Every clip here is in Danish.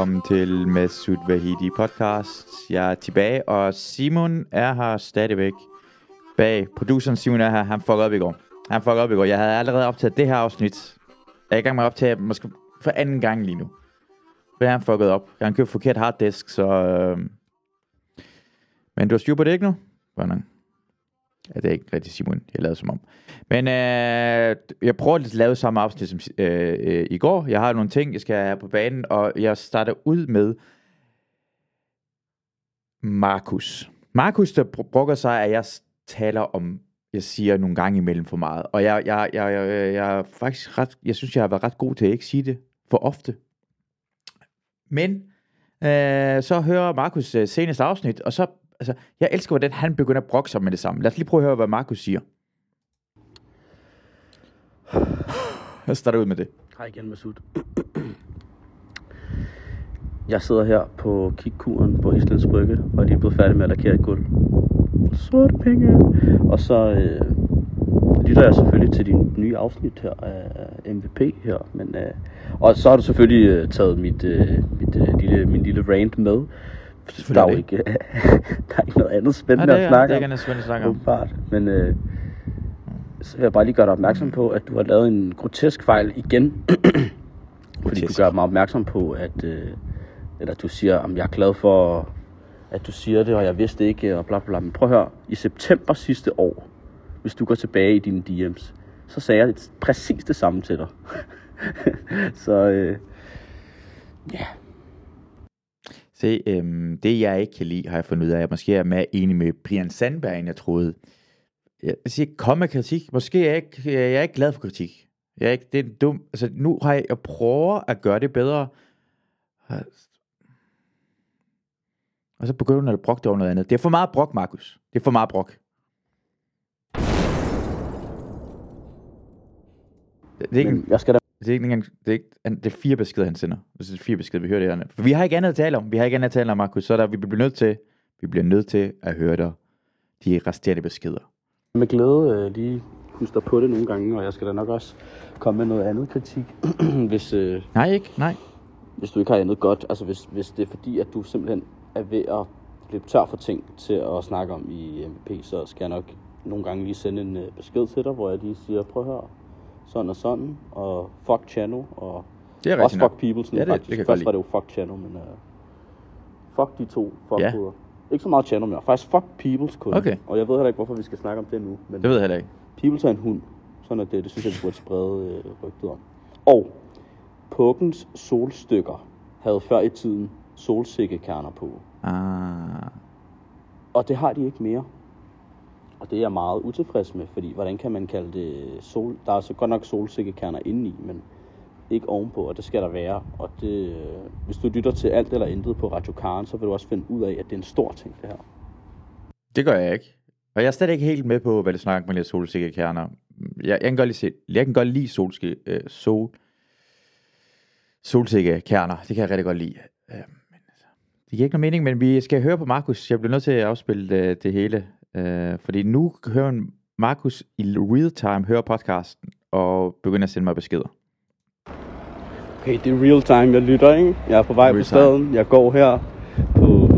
Velkommen til Masud Vahidi podcast. Jeg er tilbage, og Simon er her stadigvæk bag. Produceren Simon er her. Han fuckede op i går. Han fuckede op i går. Jeg havde allerede optaget det her afsnit. Jeg er i gang med at optage måske for anden gang lige nu. For han fucket op. Han købte forkert harddisk, så... Øh... Men du har styr på det ikke nu? Hvordan? Ja, det er ikke rigtig Simon, jeg lavede som om. Men øh, jeg prøver at lave samme afsnit som øh, øh, i går. Jeg har nogle ting, jeg skal have på banen, og jeg starter ud med Markus. Markus, der brokker sig, at jeg taler om, jeg siger nogle gange imellem for meget. Og jeg, jeg, jeg, jeg, jeg er faktisk ret, jeg synes, jeg har været ret god til at ikke sige det for ofte. Men øh, så hører Markus øh, seneste afsnit, og så altså, jeg elsker, hvordan han begynder at brokke sig med det samme. Lad os lige prøve at høre, hvad Markus siger. Jeg starter ud med det. Hej igen, Masud. Jeg sidder her på kikkuren på Islands Brygge, og er lige blevet færdig med at lakere et gulv. Sorte penge. Og så øh, lytter jeg selvfølgelig til din nye afsnit her af MVP her. Men, øh, og så har du selvfølgelig øh, taget mit, øh, mit, øh, lille, min lille rant med. Der er jo ikke, der er ikke noget andet spændende Nej, det er, at snakke det er ikke andet spændende at snakke om. Åbenbart. Men øh, så vil jeg bare lige gøre dig opmærksom på, at du har lavet en grotesk fejl igen. Fordi du Grotesk. gør mig opmærksom på, at øh, eller du siger, at jeg er glad for, at du siger det, og jeg vidste ikke, og bla bla bla. Men prøv at høre, i september sidste år, hvis du går tilbage i dine DM's, så sagde jeg præcis det samme til dig. så øh, ja, Se, øhm, det jeg ikke kan lide, har jeg fundet ud af, at jeg måske er mere enig med Brian Sandberg, end jeg troede. Jeg siger, kom med kritik. Måske er jeg ikke, jeg er ikke glad for kritik. Jeg er ikke, det er dum. Altså, nu har jeg, jeg prøver at gøre det bedre. Og så begynder du at brokke over noget andet. Det er for meget brok, Markus. Det er for meget brok. Det er ikke, men jeg skal da det er ikke engang, det er, ikke, det er fire beskeder, han sender. Det er fire beskeder, vi hører det her. For vi har ikke andet at tale om. Vi har ikke andet at tale om, Markus. Så er der, vi bliver nødt til, vi bliver nødt til at høre dig, de resterende beskeder. med glæde øh, lige huske dig på det nogle gange, og jeg skal da nok også komme med noget andet kritik, hvis, øh, Nej, ikke? Nej. hvis du ikke har andet godt. Altså hvis, hvis det er fordi, at du simpelthen er ved at løbe tør for ting til at snakke om i MVP, så skal jeg nok nogle gange lige sende en øh, besked til dig, hvor jeg lige siger, prøv at høre, sådan og sådan, og fuck Chano, og Det er også rigtigt nok. fuck Peoples nu Ja, det- det faktisk. kan jeg Først var det jo fuck Chano, men uh, fuck de to fuck Ja. Ikke så meget Chano mere. Faktisk fuck Peoples kun. Okay. Og jeg ved heller ikke, hvorfor vi skal snakke om det nu. Men Det ved jeg heller ikke. Peoples er en hund. Sådan er det. Det synes jeg, vi burde sprede øh, rygtet om. Og Pukkens solstykker havde før i tiden solsikkekerner på. Ah. Og det har de ikke mere. Og det er jeg meget utilfreds med, fordi hvordan kan man kalde det sol... Der er så godt nok solsikkekerner indeni, men ikke ovenpå, og det skal der være. Og det, hvis du lytter til alt eller intet på Radio Karen, så vil du også finde ud af, at det er en stor ting, det her. Det gør jeg ikke. Og jeg er stadig ikke helt med på, hvad det snakker med lidt solsikkekerner. Jeg, jeg, kan godt lide, se- jeg kan godt lide solske, øh, sol, solsikkekerner. Det kan jeg rigtig godt lide. Øh, men, altså, det giver ikke nogen mening, men vi skal høre på Markus. Jeg bliver nødt til at afspille øh, det hele. Øh, fordi nu hører Markus i real time høre podcasten og begynder at sende mig beskeder. Okay, det er real time, jeg lytter, ikke? Jeg er på vej Real på time. staden. Jeg går her på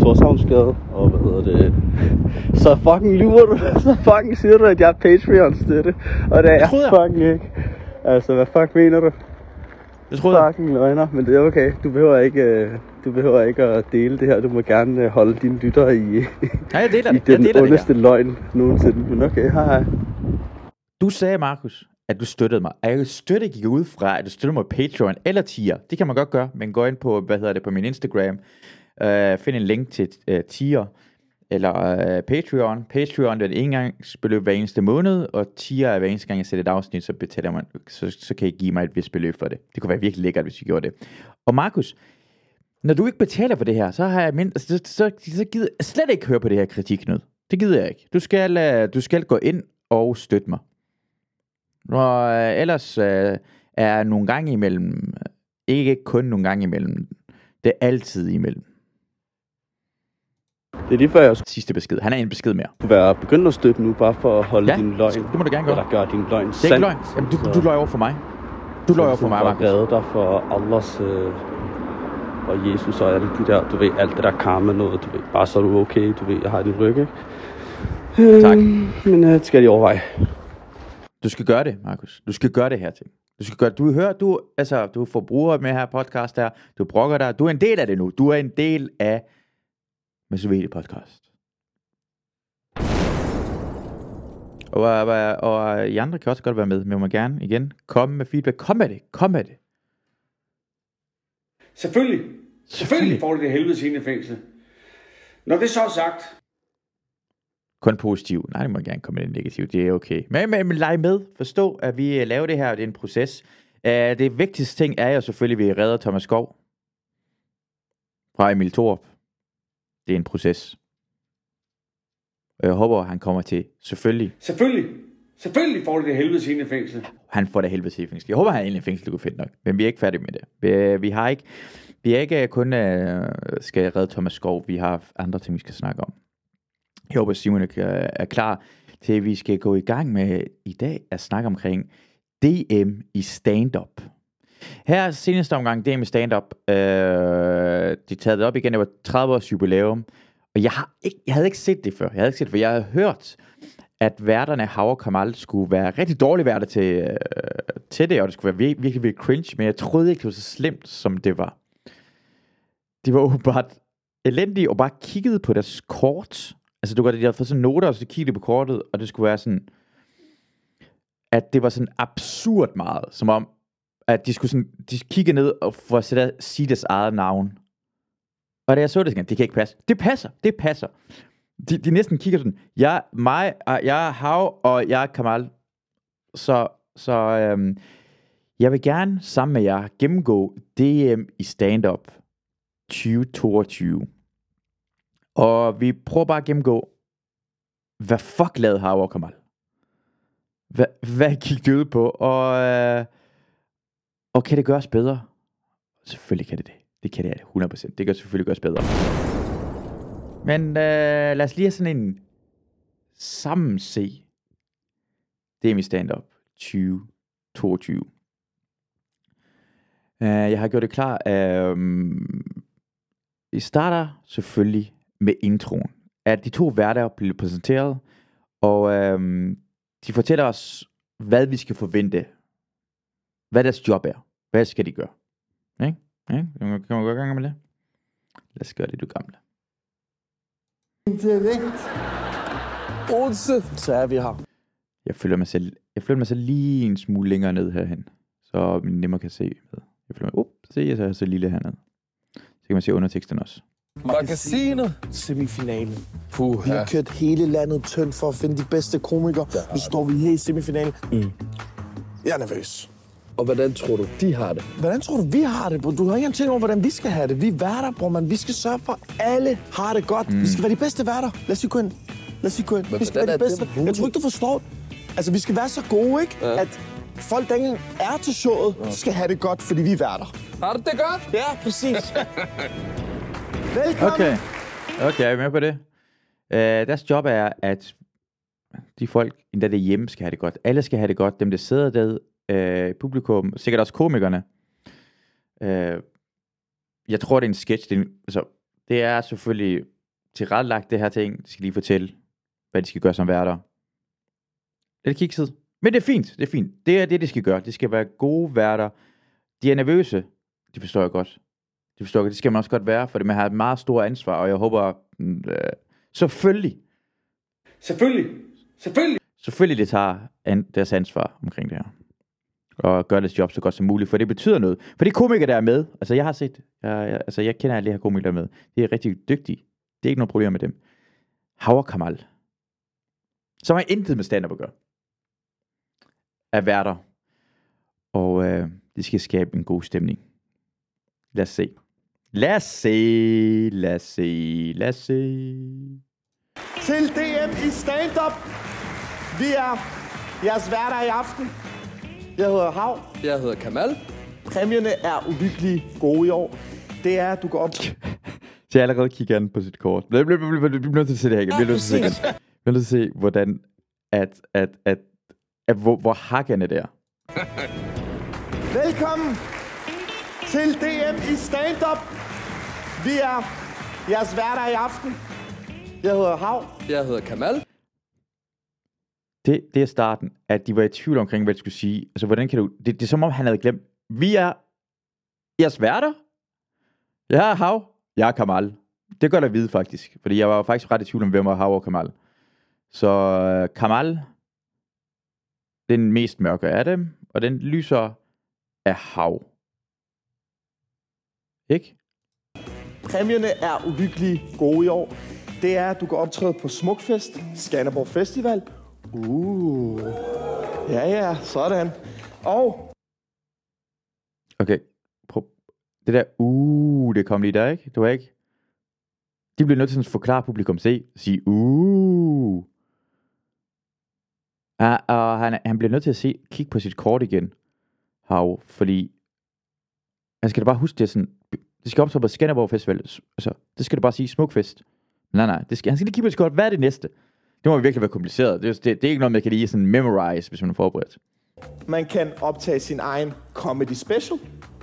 Torshavnsgade, og hvad hedder det? Så fucking lyver du. Så fucking siger du, at jeg er Patreon støtte. Og det er jeg jeg. fucking ikke. Altså, hvad fuck mener du? Det troede jeg. Fucking løgner, men det er okay. Du behøver ikke, øh, du behøver ikke at dele det her. Du må gerne øh, holde dine lytter i, Nej, jeg deler i det. Jeg den deler det her. ondeste løgn nogensinde. Men okay, hej hej. Du sagde, Markus, at du støttede mig. Og jeg støtte gik ud fra, at du støttede mig på Patreon eller tier. Det kan man godt gøre, men gå ind på, hvad hedder det, på min Instagram. Uh, find en link til uh, tier eller uh, Patreon. Patreon det er et engangsbeløb hver eneste måned, og tier er hver eneste gang, jeg sætter et afsnit, så, betaler man, så, så kan I give mig et vist beløb for det. Det kunne være virkelig lækkert, hvis I gjorde det. Og Markus, når du ikke betaler for det her, så har jeg mind- så, så, så gider jeg slet ikke høre på det her kritik nu. Det gider jeg ikke. Du skal, uh, du skal gå ind og støtte mig. Og øh, ellers øh, er nogle gange imellem, ikke kun nogle gange imellem, det er altid imellem. Det er lige før, jeg Sidste besked. Han er en besked mere. skulle være begyndt at støtte nu, bare for at holde Ja, din løgn. det må du gerne gøre. Eller gøre din løgn Det er ikke løgn. Jamen, du, du løj over for mig. Du løj over for mig, Markus. redde dig for Allahs øh, og Jesus og alle de der, du ved, alt det der karma noget, du ved, bare så er du okay, du ved, jeg har din ryg, ikke? Tak. Men øh, det skal de overveje. Du skal gøre det, Markus. Du skal gøre det her ting. Du skal gøre, du hører, du, altså, du får brugere med her podcast her. Du brokker dig. Du er en del af det nu. Du er en del af Masovedi podcast. Og, og, og I andre kan også godt være med, men jeg må gerne igen komme med feedback. Kom med det. Kom med det. Selvfølgelig. Selvfølgelig får de det helvede ind i fængsel. Når det så er sagt, Kun positiv. Nej, det må gerne komme med det negative. Det er okay. Men, men, men lege med. Forstå, at vi øh, laver det her, og det er en proces. Uh, det vigtigste ting er jo selvfølgelig, at vi redder Thomas Skov fra Emil Thorup. Det er en proces. Og jeg håber, han kommer til, selvfølgelig, selvfølgelig. Selvfølgelig får de det helvede ind i fængsel. han får det helvede til i fængsel. Jeg håber, han er egentlig i fængsel, du kunne finde nok. Men vi er ikke færdige med det. Vi, vi har ikke, vi er ikke kun uh, skal redde Thomas Skov, vi har andre ting, vi skal snakke om. Jeg håber, Simon er, er klar til, at vi skal gå i gang med i dag at snakke omkring DM i stand-up. Her seneste omgang DM i stand-up, øh, de taget det op igen, det var 30 års jubilæum, og jeg, har ikke, jeg havde ikke set det før. Jeg havde ikke set det, for jeg havde hørt, at værterne Hav og Kamal skulle være rigtig dårlige værter til, øh, til det, og det skulle være virkelig, virkelig, virkelig cringe, men jeg troede ikke, det var så slemt, som det var. De var åbenbart elendige og bare kiggede på deres kort. Altså, du kan de havde fået sådan noter, og så kiggede på kortet, og det skulle være sådan, at det var sådan absurd meget, som om, at de skulle sådan, de kigge ned og for at sige deres eget navn. Og da jeg så det, så tænkte jeg, det kan ikke passe. Det passer, det passer. De, de næsten kigger sådan, jeg, mig, ah, jeg er Hav, og jeg er Kamal. Så, så øhm, jeg vil gerne sammen med jer gennemgå DM i stand-up 2022. Og vi prøver bare at gennemgå, hvad fuck lavede Hav og Kamal? Hvad, hvad gik det ud på? Og, øh, og kan det gøres bedre? Selvfølgelig kan det det. Det kan det 100%. Det kan selvfølgelig gøres bedre. Men øh, lad os lige have sådan en sammen se er min stand-up 2022. Uh, øh, jeg har gjort det klar. Øhm, uh, vi starter selvfølgelig med introen. At de to værter bliver præsenteret, og uh, de fortæller os, hvad vi skal forvente. Hvad deres job er. Hvad skal de gøre? Ikke? Ikke? Kan kan man gå i gang med det? Lad os gøre det, du gamle. Direkt. Odense, så er vi her. Jeg føler mig selv, jeg føler mig selv lige en smule længere ned herhen, så man nemmere kan se med. Jeg føler mig, up, se, jeg er så lille hernede. Så kan man se underteksten også. Magasinet, semifinalen. Puh, Vi har kørt hele landet tyndt for at finde de bedste komikere. Nu står vi her i semifinalen. Mm. Jeg er nervøs. Og hvordan tror du, de har det? Hvordan tror du, vi har det, bro? Du har ikke engang tænkt over, hvordan vi skal have det. Vi er værter, bror, man. Vi skal sørge for, at alle har det godt. Mm. Vi skal være de bedste værter. Lad os lige gå ind. Lad os lige gå ind. Men vi skal være de bedste. Jeg tror ikke, du forstår. Altså, vi skal være så gode, ikke? Ja. At folk, der ikke er til showet, ja. skal have det godt, fordi vi er værter. Har du det godt? Ja, præcis. Velkommen. Okay, okay, er vi med på det? Uh, deres job er, at de folk, endda det hjemme, skal have det godt. Alle skal have det godt. Dem, der sidder der, uh, publikum, sikkert også komikerne. Uh, jeg tror, det er en sketch. Det er, en, altså, det er selvfølgelig tilrettelagt, det her ting. De skal lige fortælle, hvad de skal gøre som værter. Lidt kikset. Men det er fint, det er fint. Det er det, de skal gøre. Det skal være gode værter. De er nervøse. Det forstår jeg godt. Det forstår jeg, det skal man også godt være, for man har et meget stort ansvar, og jeg håber, mm, øh, selvfølgelig, Selvfølgelig. Selvfølgelig. selvfølgelig det tager an, deres ansvar omkring det her. Og gør deres job så godt som muligt, for det betyder noget. For de komikere, der er med, altså jeg har set, jeg, jeg, altså jeg kender alle de her komikere, der er med, de er rigtig dygtige. Det er ikke noget problem med dem. Hauer Kamal, som har intet med stand-up at gøre, er værter. Og øh, de skal skabe en god stemning. Lad os se. Lad os se, lad os se, lad os se. til DM i stand-up. Vi er jeres værter i aften. Jeg hedder Hav. Jeg hedder Kamal. Præmierne er uhyggeligt gode i år. Det er, at du går op... Så jeg allerede kigger an på sit kort. Jeg bliver, nødt til at se det her igen. Jeg bliver nødt til at se. Jeg bliver nødt til at se, hvordan, at, at, at, at hvor, hvor hakkende det er. Velkommen til DM i stand-up. Vi er jeres værter i aften. Jeg hedder Hav. Jeg hedder Kamal. Det, det er starten, at de var i tvivl omkring, hvad de skulle sige. Altså, hvordan kan du... Det, det er som om, han havde glemt. Vi er jeres værter. Jeg er Hav. Jeg er Kamal. Det gør der vide, faktisk. Fordi jeg var faktisk ret i tvivl om, hvem var Hav og Kamal. Så uh, Kamal, den mest mørke af dem, og den lyser af Hav. Ikke? Præmierne er uhyggeligt gode i år. Det er, at du kan optræde på Smukfest, Skanderborg Festival. Uh. Ja, ja, sådan. Og Okay, prøv. Det der, uh, det kom lige der, ikke? Det var ikke... De bliver nødt til at forklare publikum, se, sige, uh. Ja, og han, han bliver nødt til at se, kigge på sit kort igen, Hav, fordi han skal da bare huske det er sådan, det skal optage på Skanderborg Festival, altså, det skal du bare sige Smukfest. Nej, nej, det skal, han skal lige kigge på sit kort, hvad er det næste? Det må virkelig være kompliceret. Det, er- det, det er ikke noget, man kan lige sådan memorize, hvis man er forberedt. man kan optage sin egen comedy special.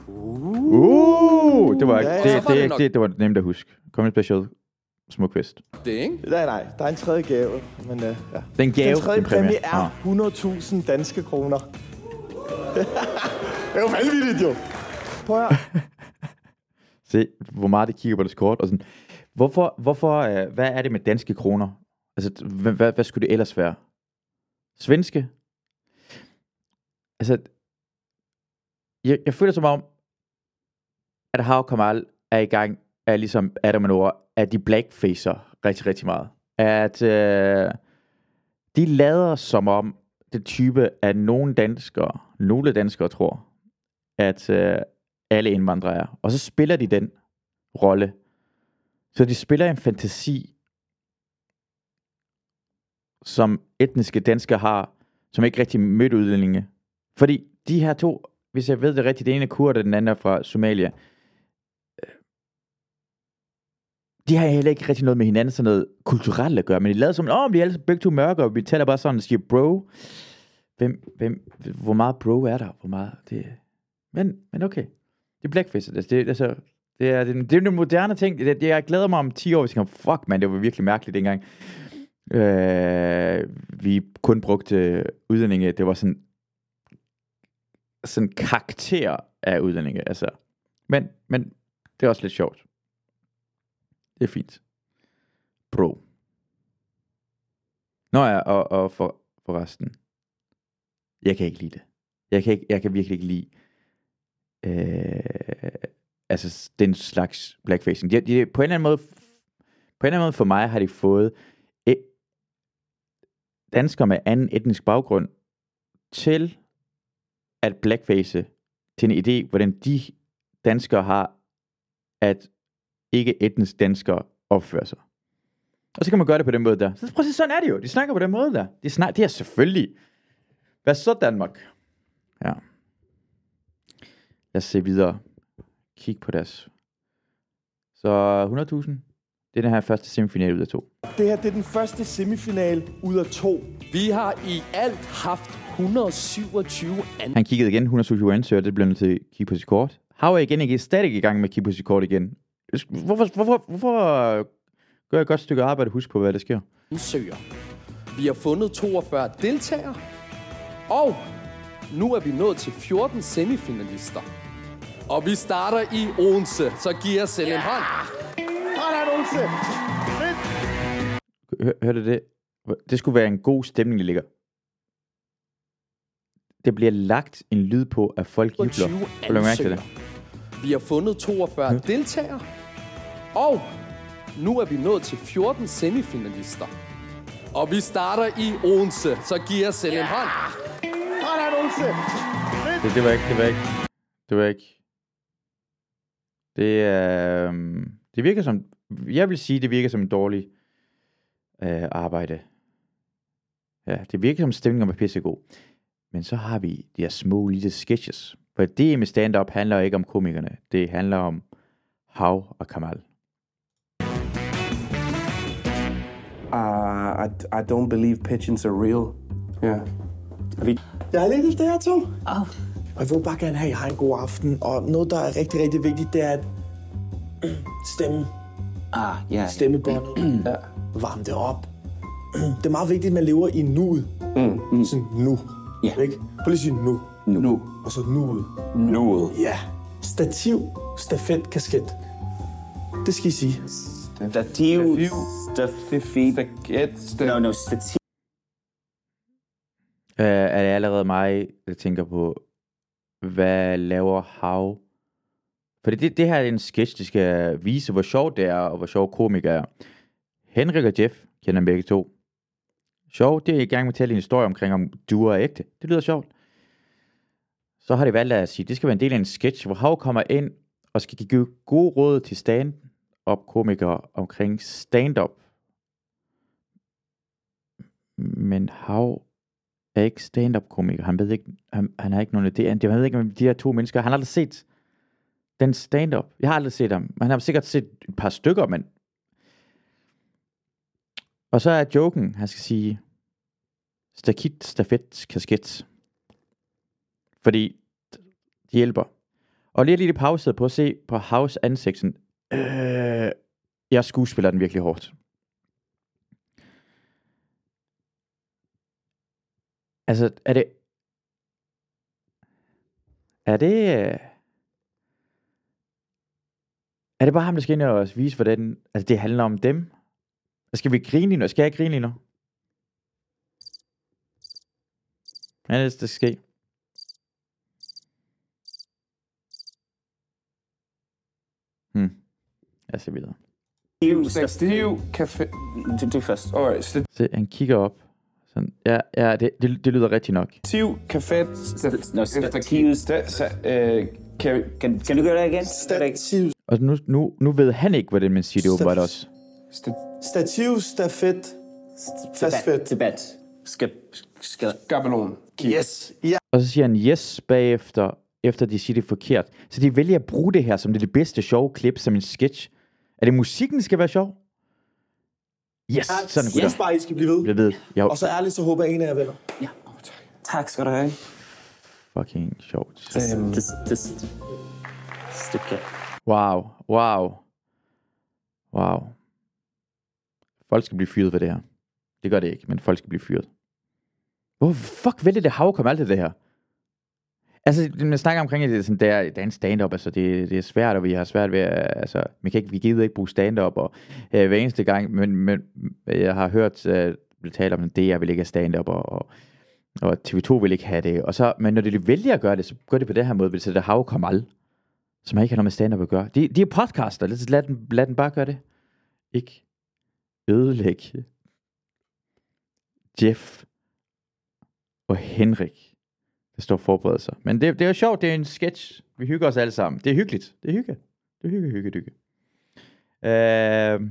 Uh, det var, Ja, det, det, var det det, det, det var nemt at huske. Comedy Special, Smukfest. Det, ikke? Nej, nej, der er en tredje gave. Men, uh, ja. Den gave, Den tredje en præmie. præmie er Ah. 100.000 danske kroner. det er jo vanvittigt, jo. Prøv at. Se, hvor meget de kigger på deres kort. Og sådan. Hvorfor, hvorfor øh, hvad er det med danske kroner? Altså, hvad, hvad, hvad skulle det ellers være? Svenske? Altså, jeg, jeg føler som om, at Hav Kamal er i gang, er ligesom Adam og Nora, at de blackfacer rigtig, rigtig meget. At øh, de lader som om, det type, at nogle danskere, nogle danskere tror, at øh, alle indvandrere er. Og så spiller de den rolle. Så de spiller en fantasi, som etniske danskere har, som ikke rigtig mødte udlændinge. Fordi de her to, hvis jeg ved det rigtigt, den ene er kurde, den anden er fra Somalia. Øh, de har heller ikke rigtig noget med hinanden sådan noget kulturelt at gøre, men de lader som, åh, oh, vi er alle begge to mørke, og vi taler bare sådan og siger, bro, hvem, hvem, hvor meget bro er der? Hvor meget, det, men, men okay. Det er blackface. Altså, det, altså, det er, det, det er den moderne ting. Det, det, jeg glæder mig om 10 år, hvis jeg kan, fuck man, det var virkelig mærkeligt dengang. Øh, vi kun brugte udlændinge, det var sådan, sådan karakter af udlændinge. Altså. Men, men det er også lidt sjovt. Det er fint. Bro. Nå ja, og, og for, for resten. Jeg kan ikke lide det. Jeg kan, ikke, jeg kan virkelig ikke lide øh, altså den slags blackfacing. De, de, på en eller anden måde, på en eller anden måde for mig har de fået danskere med anden etnisk baggrund til at blackface til en idé, hvordan de danskere har, at ikke etnisk danskere opfører sig. Og så kan man gøre det på den måde der. Så prøv at se, sådan er det jo. De snakker på den måde der. De, snak, det er selvfølgelig. Hvad så Danmark? Ja. Lad os se videre. Kig på deres. Så 100.000. Det er den her første semifinal ud af to. Det her det er den første semifinal ud af to. Vi har i alt haft 127 an... Han kiggede igen, 127 ansøgere, det blev nødt til at kigge på sit kort. Hav er igen ikke stadig i gang med at kigge på sit kort igen. Hvorfor, hvorfor, hvorfor gør jeg et godt stykke arbejde husk på, hvad der sker? ansøger. Vi har fundet 42 deltagere. Og nu er vi nået til 14 semifinalister. Og vi starter i Odense, så giv os selv en hånd. Olse. Hør, hørte det? Det skulle være en god stemning, der ligger. Det bliver lagt en lyd på, at folk jubler. 20 Prøv at mærke til det. Vi har fundet 42 deltagere. Og nu er vi nået til 14 semifinalister. Og vi starter i Odense, så giv os selv en hånd. Olse. Det, det var ikke, det var ikke, det var ikke. Det er, øhm, det virker som, jeg vil sige, det virker som en dårlig øh, arbejde. Ja, det virker som stemningen var pissegod. Men så har vi de her små lille sketches. For det med stand-up handler ikke om komikerne. Det handler om Hav og Kamal. Uh, I, I don't believe pigeons are real. Yeah. Vi... Jeg er lidt i det to. Oh. Og jeg vil bare gerne have, at I har en god aften. Og noget, der er rigtig, rigtig vigtigt, det er, at stemme. Ah, ja. Stemmebåndet. ja. Varme det op. Det er meget vigtigt, at man lever i nuet. Mm. Sådan nu. Ja. Ikke? Prøv lige at sige nu. Nu. Og så nuet. Nuet. Ja. Stativ, stafet, kasket. Det skal I sige. Stativ. Stativ. Baguette. No, no, stativ. Uh, er det allerede mig, der tænker på, hvad laver Hav? For det, det her er en sketch, der skal vise, hvor sjovt det er, og hvor sjov komik er. Henrik og Jeff kender begge to. Sjov, det er i gang med at tale en historie omkring, om du er ægte. Det lyder sjovt. Så har de valgt at sige, at det skal være en del af en sketch, hvor Hav kommer ind og skal give gode råd til stand-up komikere omkring stand-up. Men Hav er ikke stand-up komiker. Han ved ikke, han, han har ikke nogen idé. Han ved ikke, om de her to mennesker, han har aldrig set den stand-up. Jeg har aldrig set ham. Han har sikkert set et par stykker, men... Og så er joken, han skal sige, stakit, stafet, kasket. Fordi det hjælper. Og lige lidt pause på at se på House ansigten. Øh, jeg skuespiller den virkelig hårdt. Altså, er det... Er det... Øh, er det bare ham, der skal ind og vise, hvordan altså, det handler om dem? Skal vi grine lige nu? Skal jeg grine lige nu? Hvad er det, der skal ske? Hmm. Jeg ser videre. Stativ. Café. Du, du først. Alright. Se, han kigger op. Sådan, ja, ja det, det, det lyder rigtigt nok. Stativ. Café. No, stativ. Øh, kan, Kan, kan du gøre det igen? Stativ, Og nu, nu, nu ved han ikke, hvordan man siger det åbenbart også. stativ stafet, fastfet. Debat. Skal, skal, Gabelon. Yes. Ja. Og så siger han yes bagefter, efter de siger det forkert. Så de vælger at bruge det her som det, det bedste sjove klip, som en sketch. Er det musikken, der skal være sjov? Yes, sådan Jeg gutter. synes bare, I skal blive ved. Jeg ved, jeg Og så ærligt, så håber jeg, en af jer vinder. ja. Tak skal du have. fucking sjovt. Øhm, Det, det, stykke. Wow, wow, wow. Folk skal blive fyret for det her. Det gør det ikke, men folk skal blive fyret. Hvor fuck vælger det hav kom alt det her? Altså, man snakker omkring, at det er, sådan, der, der er en stand-up, altså det, det er svært, og vi har svært ved, altså, vi, kan ikke, vi gider ikke bruge stand-up, og øh, hver eneste gang, men, men jeg har hørt, øh, blive talt om, at DR vil ikke have stand-up, og, og, og TV2 vil ikke have det, og så, men når de vælger at gøre det, så gør det på den her måde, så det er hav kom som ikke har noget med stand-up at gøre. De, de er podcaster, lad, lad, den, lad den bare gøre det. Ikke ødelægge Jeff og Henrik, der står og forbereder sig. Men det, det er jo sjovt, det er en sketch. Vi hygger os alle sammen. Det er hyggeligt. Det er hygge. Det er hygge, hygge, hygge. Øh,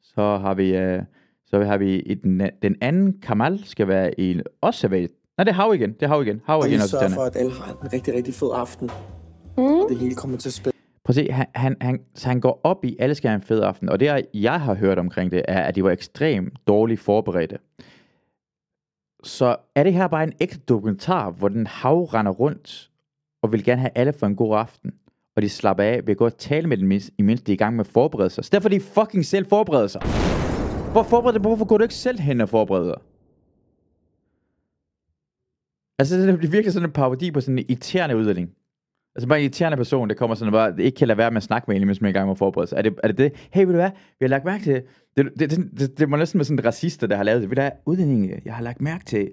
så har vi, øh, så har vi i den, den anden Kamal skal være i også serveret. Nej, det er Hav igen. Det er Hav igen. Hav Og igen også sørger denne. for, at alle har en rigtig, rigtig fed aften. Mm. Det hele kommer til at spille. Prøv at se, han, han, han, så han går op i, alle skal have en fed aften. Og det, jeg har hørt omkring det, er, at de var ekstremt dårligt forberedte. Så er det her bare en ægte dokumentar, hvor den hav render rundt, og vil gerne have alle for en god aften. Og de slapper af ved at gå og tale med dem, imens imens de er i gang med at forberede sig. Så derfor de fucking selv forbereder sig. Hvor forbereder Hvorfor går du ikke selv hen og forbereder dig? Altså, det bliver virkelig sådan en parodi på sådan en irriterende uddeling. Altså bare en irriterende person, der kommer sådan og bare ikke kan lade være med at snakke med en, mens man er i gang med at forberede sig. Er det, er det det? Hey, ved du hvad? Vi har lagt mærke til... Det, det, det, det, det må næsten være sådan en racister, der har lavet det. Ved du hvad? Udlændinge, jeg har lagt mærke til...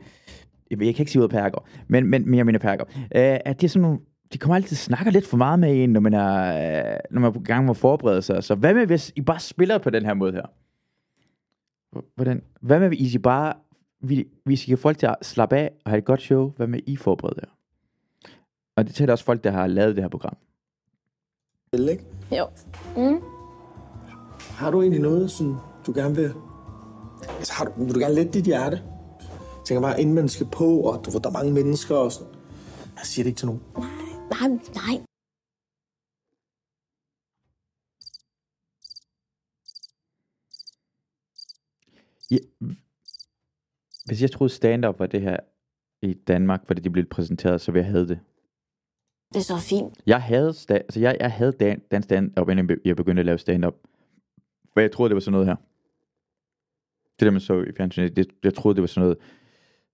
Jeg, ved, jeg kan ikke sige ud af perker, men, men, men jeg mener perker. Øh, at det er sådan nogle, de kommer altid snakker lidt for meget med en, når man er, øh, når man er på gang med at forberede sig. Så hvad med, hvis I bare spiller på den her måde her? Hvordan? Hvad med, hvis I bare... Vi, hvis I kan folk til at slappe af og have et godt show, hvad med, I forbereder jer? Og det tæller også folk, der har lavet det her program. Ikke? Jo. Mm. Har du egentlig noget, som du gerne vil... Altså, har du, vil du gerne lette dit hjerte? Jeg tænker bare, inden man skal på, og du ved, der er mange mennesker og sådan. Jeg siger det ikke til nogen. Nej, nej. Ja, hvis jeg troede stand-up var det her i Danmark, fordi det blev præsenteret, så ville jeg have det. Det er så fint. Jeg havde, sta- altså jeg, jeg havde dan, dan stand-up, inden jeg be- jeg begyndte at lave stand-up. For jeg troede, det var sådan noget her. Det der, man så i fjernsynet, det, jeg troede, det var sådan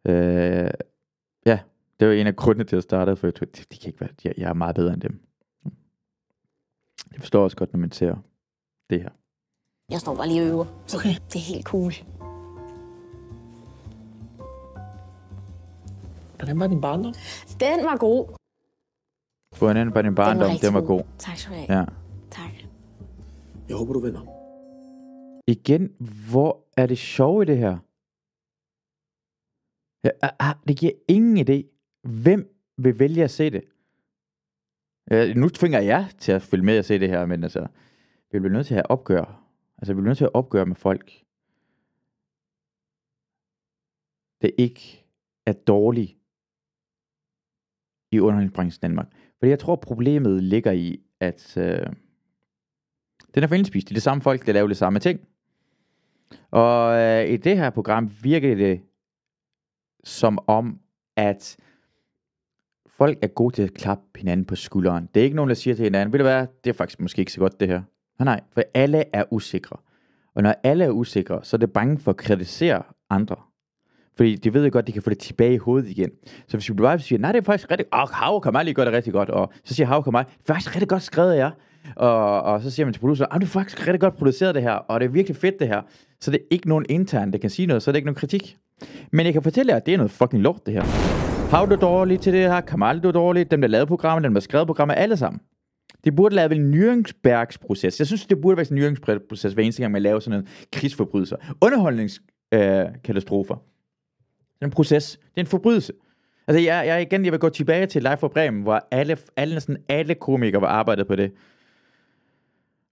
noget. Øh, ja, det var en af grundene til at starte, for jeg troede, de, de kan ikke være, jeg, jeg er meget bedre end dem. Jeg forstår også godt, når man ser det her. Jeg står bare lige og øver. Okay. Det er helt cool. Hvordan var din barndom? Den var god. Hvordan var din barndom? rigtig Den var god. Tak skal du have. Ja. Tak. Jeg håber, du vinder. Igen, hvor er det sjovt i det her? Ja, ah, ah, det giver ingen idé. Hvem vil vælge at se det? Ja, nu tvinger jeg til at følge med og se det her, men altså, vi bliver nødt til at have opgør. Altså, vi bliver nødt til at opgøre med folk. Det ikke er dårligt i underholdningsbranchen Danmark. Fordi jeg tror, problemet ligger i, at øh, den er for indspist. Det er det samme folk, der laver det samme ting. Og øh, i det her program virker det som om, at folk er gode til at klappe hinanden på skulderen. Det er ikke nogen, der siger til hinanden, ved du hvad, det er faktisk måske ikke så godt det her. Nej, nej, for alle er usikre. Og når alle er usikre, så er det bange for at kritisere andre. Fordi de ved jo godt, at de kan få det tilbage i hovedet igen. Så hvis vi bare siger, nej, det er faktisk rigtig godt, Hav kan mig lige gøre det rigtig godt, og så siger Hav kan mig, det er faktisk rigtig godt skrevet jeg. Og, og så siger man til produceren, ah, du har faktisk rigtig godt produceret det her, og det er virkelig fedt det her. Så det er ikke nogen intern, der kan sige noget, så er det ikke nogen kritik. Men jeg kan fortælle jer, at det er noget fucking lort det her. Hav du dårligt til det her, Kamal du dårligt, dem der lavede programmet, dem der skrev programmet, alle sammen. Det burde lave en nyringsbergsproces. Jeg synes, det burde være en nyringsproces hver eneste gang man laver sådan en krigsforbrydelser. Underholdningskatastrofer. Øh, katastrofer. Det er en proces. Det er en forbrydelse. Altså, jeg, jeg, igen, jeg vil gå tilbage til Live for Bremen, hvor alle, alle, sådan alle komikere var arbejdet på det.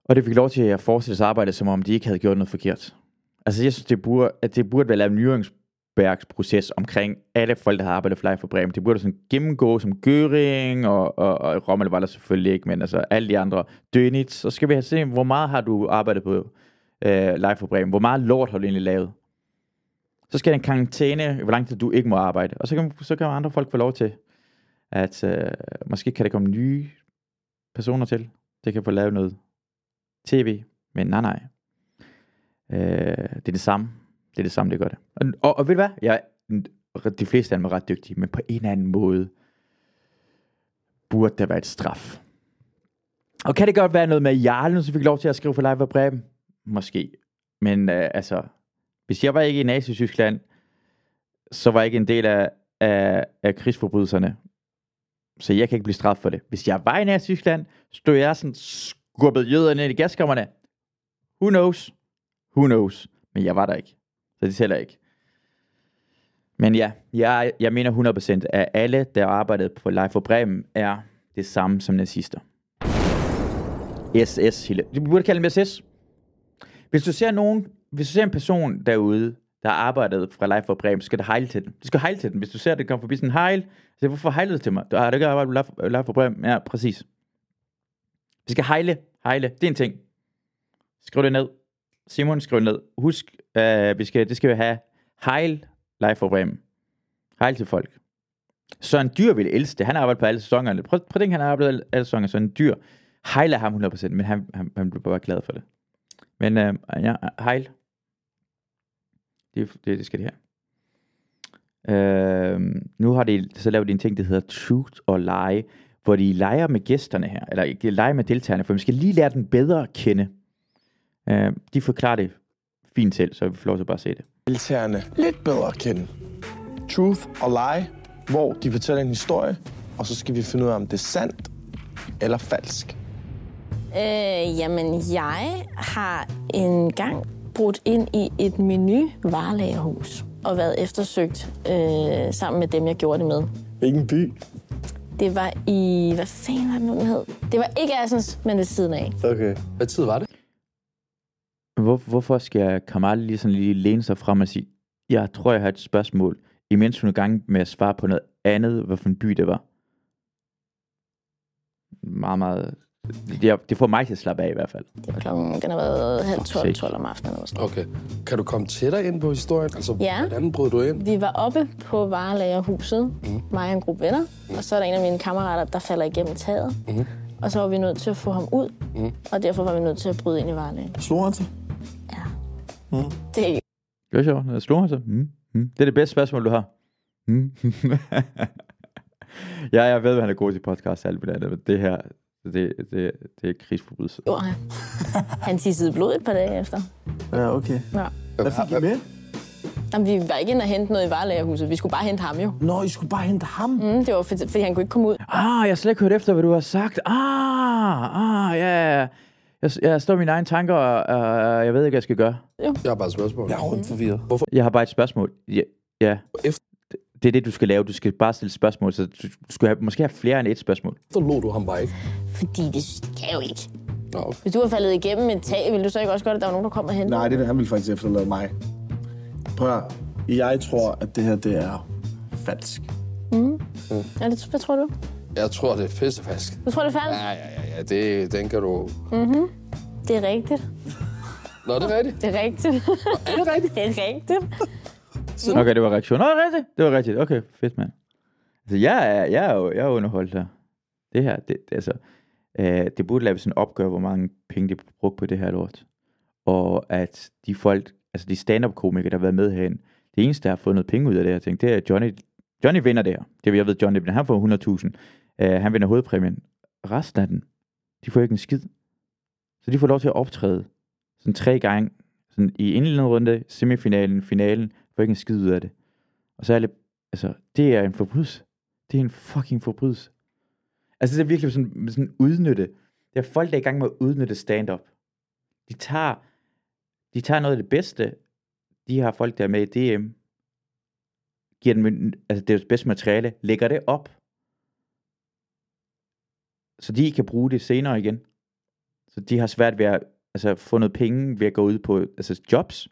Og det fik lov til at fortsætte deres arbejde, som om de ikke havde gjort noget forkert. Altså, jeg synes, det burde, at det burde være lavet en proces omkring alle folk, der har arbejdet for Live for Bremen. Det burde sådan gennemgå som Göring, og, og, og Rommel var der selvfølgelig ikke, men altså alle de andre. Dönitz, så skal vi have se, hvor meget har du arbejdet på øh, Live for Bremen? Hvor meget lort har du egentlig lavet? Så skal der en karantæne, hvor lang tid du ikke må arbejde. Og så kan, så kan andre folk få lov til, at øh, måske kan der komme nye personer til. Det kan få lavet noget tv, men nej, nej. Øh, det er det samme. Det er det samme, det gør det. Og, og, og ved du hvad? Jeg, de fleste af dem er ret dygtige, men på en eller anden måde burde der være et straf. Og kan det godt være noget med Jarlen, så fik lov til at skrive for live og Breben? Måske. Men øh, altså, hvis jeg var ikke i Nazi-Tyskland, så var jeg ikke en del af, af, af krigsforbrydelserne. Så jeg kan ikke blive straffet for det. Hvis jeg var i Nazi-Tyskland, stod jeg sådan skubbet jøderne ind i gaskammerne. Who knows? Who knows? Men jeg var der ikke. Så det tæller ikke. Men ja, jeg, jeg mener 100% at alle, der arbejdede på Life for Bremen, er det samme som nazister. SS, Hille. Du burde kalde dem SS. Hvis du ser nogen, hvis du ser en person derude, der har arbejdet fra Life for Bremen, så skal du hejle til den. Du skal hejle til den. Hvis du ser, at det kommer forbi sådan en hejl, så hvorfor hejlede du til mig? Du har du ikke arbejdet på Life øh, for Bremen? Ja, præcis. Vi skal hejle. Hejle. Det er en ting. Skriv det ned. Simon, skriv det ned. Husk, øh, vi skal, det skal vi have. Hejl Life for Bremen. Hejl til folk. Søren Dyr ville elske det. Han har arbejdet på alle sæsonerne. Prøv, prøv at tænke, han har arbejdet på alle sæsoner. Søren Dyr. hejler ham 100%, men han, han, han bliver bare glad for det. Men øh, ja, hejl. Det, det, det skal det her. Uh, nu har de så lavet de en ting, der hedder Truth or Lie, hvor de leger med gæsterne her, eller ikke leger med deltagerne, for vi skal lige lære den bedre at kende. Uh, de forklarer det fint selv, så vi får lov til at bare se det. Deltagerne lidt bedre at kende. Truth or Lie, hvor de fortæller en historie, og så skal vi finde ud af, om det er sandt eller falsk. Øh, jamen, jeg har engang brudt ind i et menu varelagerhus og været eftersøgt øh, sammen med dem, jeg gjorde det med. Hvilken by? Det var i... Hvad fanden var det nu, den hed? Det var ikke Assens, men ved siden af. Okay. Hvad tid var det? Hvor, hvorfor skal Kamal lige sådan lige læne sig frem og sige, jeg tror, jeg har et spørgsmål, imens hun er gang med at svare på noget andet, hvad for en by det var? Meget, meget Det, det får mig til at slappe af i hvert fald. Det var klokken, den har været halv 12, sake. 12 om aftenen. Eller sådan. Okay. Kan du komme tættere ind på historien? Altså, Ja. hvordan brød du ind? Vi var oppe på varelagerhuset, mm. mig og en gruppe venner, og så er der en af mine kammerater, der falder igennem taget. Mm. Og så var vi nødt til at få ham ud, mm. og derfor var vi nødt til at bryde ind i varelageret. Slog han sig? Det er Det var sjovt. Jeg slog mig så. Mm. Mm. Det er det bedste spørgsmål, du har. Mm. ja, jeg ved, at han er god til podcast og alt muligt andet, men det her, det, det, det er krigsforbrydelse. jo, han, han tissede blod et par dage efter. Ja, okay. Ja. Hvad fik I med? Jamen, vi var ikke inde og hente noget i varelagerhuset. Vi skulle bare hente ham jo. Nå, I skulle bare hente ham. Mm, det var fordi, fordi han kunne ikke komme ud. Ah, jeg har slet ikke hørt efter, hvad du har sagt. Ah, ah, ja, ja. Jeg, jeg står i mine egne tanker, og uh, jeg ved ikke, hvad jeg skal gøre. Jeg har bare et spørgsmål. Jeg er rundt forvirret. Hvorfor? Jeg har bare et spørgsmål. Ja, ja. Efter- Det er det, du skal lave. Du skal bare stille spørgsmål, så du skal have, måske have flere end et spørgsmål. Så lå du ham bare ikke. Fordi det kan jo ikke. Nå. Hvis du var faldet igennem et tag, ville du så ikke også godt, at der var nogen, der kom og hentede Nej, det er, han ville faktisk efterlade mig. Prøv at. Jeg tror, at det her, det er falsk. Ja, det, hvad tror du? Jeg tror, det er pissefask. Du tror, det er falsk? Ja, ja, ja, ja. Det, den kan du... Det er rigtigt. Nå, det er rigtigt. Det er rigtigt. er det rigtigt? Det er rigtigt. Okay, det var reaktion. Nå, det rigtigt. Det var rigtigt. Okay, fedt, mand. Altså, jeg er, jeg er jo jeg er underholdt her. Det her, det, det, altså, øh, det burde laves en opgør, hvor mange penge de brugt på det her lort. Og at de folk, altså de stand-up-komikere, der har været med herhen, det eneste, der har fået noget penge ud af det her ting, det er, at Johnny, Johnny vinder det her. Det jeg ved, Johnny vinder. Han får 100.000. Øh, han vinder hovedpræmien. Resten af den, de får ikke en skid. Så de får lov til at optræde sådan tre gange sådan i indledende runde, semifinalen, finalen, får ikke en skid ud af det. Og så er det, altså, det er en forbrydelse. Det er en fucking forbrydelse. Altså, det er virkelig sådan, sådan udnytte. Det er folk, der er i gang med at udnytte stand-up. De tager, de tager noget af det bedste. De har folk, der er med i DM. Giver dem altså det bedste materiale. Lægger det op. Så de kan bruge det senere igen. Så de har svært ved at altså, få noget penge ved at gå ud på altså, jobs.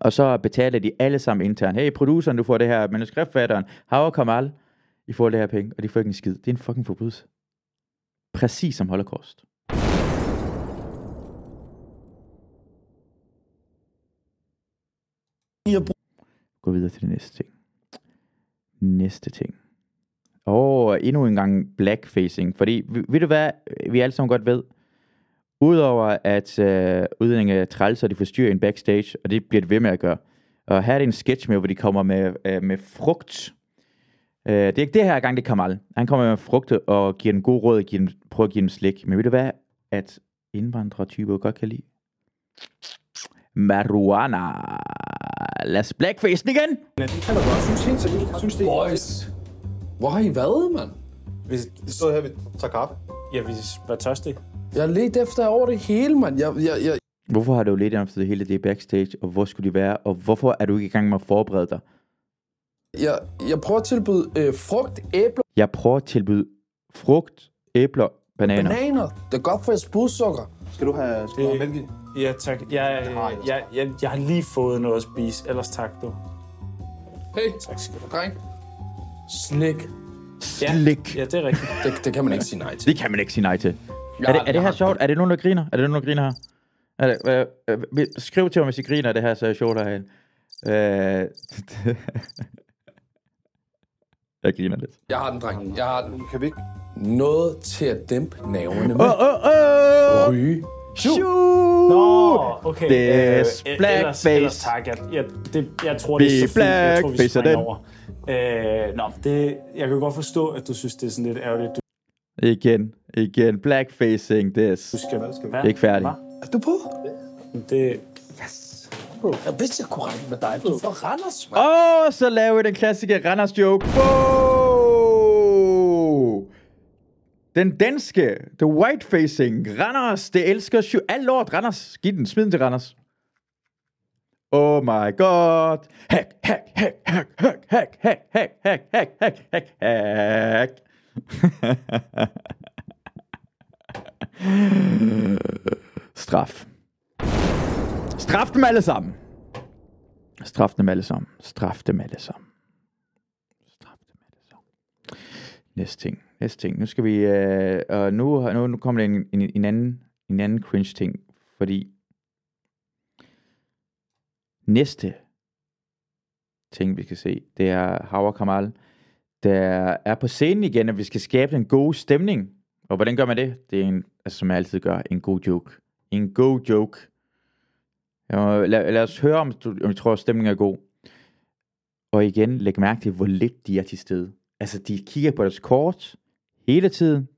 Og så betaler de alle sammen internt. Hey, produceren, du får det her. Manuskriptfatteren, Hav Kamal, I får det her penge. Og de får ikke en skid. Det er en fucking forbrydelse. Præcis som holocaust. Gå videre til det næste ting. Næste ting. Og endnu en gang blackfacing. Fordi, ved du hvad, vi alle sammen godt ved? Udover at øh, udlændinge er træls, og de forstyrrer en backstage, og det bliver det ved med at gøre. Og her er det en sketch med, hvor de kommer med, øh, med frugt. Øh, det er ikke det her gang, det er Kamal. Han kommer med frugt og giver dem god råd og giver dem, prøver at give dem slik. Men ved du hvad, at indvandrertyper godt kan lide? Marijuana. Lad os blackface den igen. Boys. Hvor har I været, mand? Vi stod her, vi tager kaffe. Ja, vi var tørstige. Jeg har let efter over det hele, mand. Jeg, jeg, jeg, Hvorfor har du lidt efter det hele det backstage, og hvor skulle de være, og hvorfor er du ikke i gang med at forberede dig? jeg, jeg prøver at tilbyde øh, frugt, æbler, Jeg prøver at tilbyde frugt, æbler, bananer. bananer. Det er godt for jeres blodsukker. Skal du have, skal du have mælk i? Ja, tak. Jeg, jeg, jeg, jeg, jeg har lige fået noget at spise, ellers tak du. Hey, Tak skal du dreng. Slik. Slik. Ja, det er rigtigt. Det, det kan man ikke sige nej til. Det kan man ikke sige nej til. Jeg Er det, er det her sjovt? Er det nogen, der griner? Er det nogen, der griner her? Er det, øh, øh, skriv til mig, hvis I griner det her, så er sjovt en. Øh, jeg griner lidt. Jeg har den, dreng. Jeg har den. Kan vi ikke? Noget til at dæmpe nerverne med. Åh, åh, åh! Ryge. Shoo! Nå, okay. Det er øh, ellers, blackface. ellers tak. Jeg, jeg, det, jeg tror, det Vi er så fint. Jeg tror, vi springer den. over. Øh, nå, det, jeg kan godt forstå, at du synes, det er sådan lidt ærgerligt. Du Igen, igen. Blackfacing this. skal, hvad? Ikke færdig. Hva? Er du på? Det, Jeg vidste, jeg kunne regne med dig. Du er fra Randers, mand. Og så laver vi den klassiske Randers joke. Wow! Den danske, the white facing, Randers, det elsker sju... Alt lort, Randers. Giv den, smid den til Randers. Oh my god. Hack, hack, hack, hack, hack, hack, hack, hack, hack, hack, hack, hack. Straf. Straf dem alle sammen. Straf dem alle sammen. Straf dem alle sammen. Straf dem alle sammen. Næste ting. næste ting. Nu skal vi... Øh, og nu, nu, nu kommer der en, en, en, anden, en anden cringe ting, fordi næste ting, vi skal se, det er Howard Kamal, der er på scenen igen, og vi skal skabe en god stemning. Og hvordan gør man det? Det er en, altså, som jeg altid gør, en god joke. En god joke. Ja, lad, lad os høre, om, du, om du tror, at stemningen er god. Og igen, læg mærke til, hvor lidt de er til stede. Altså, de kigger på deres kort hele tiden.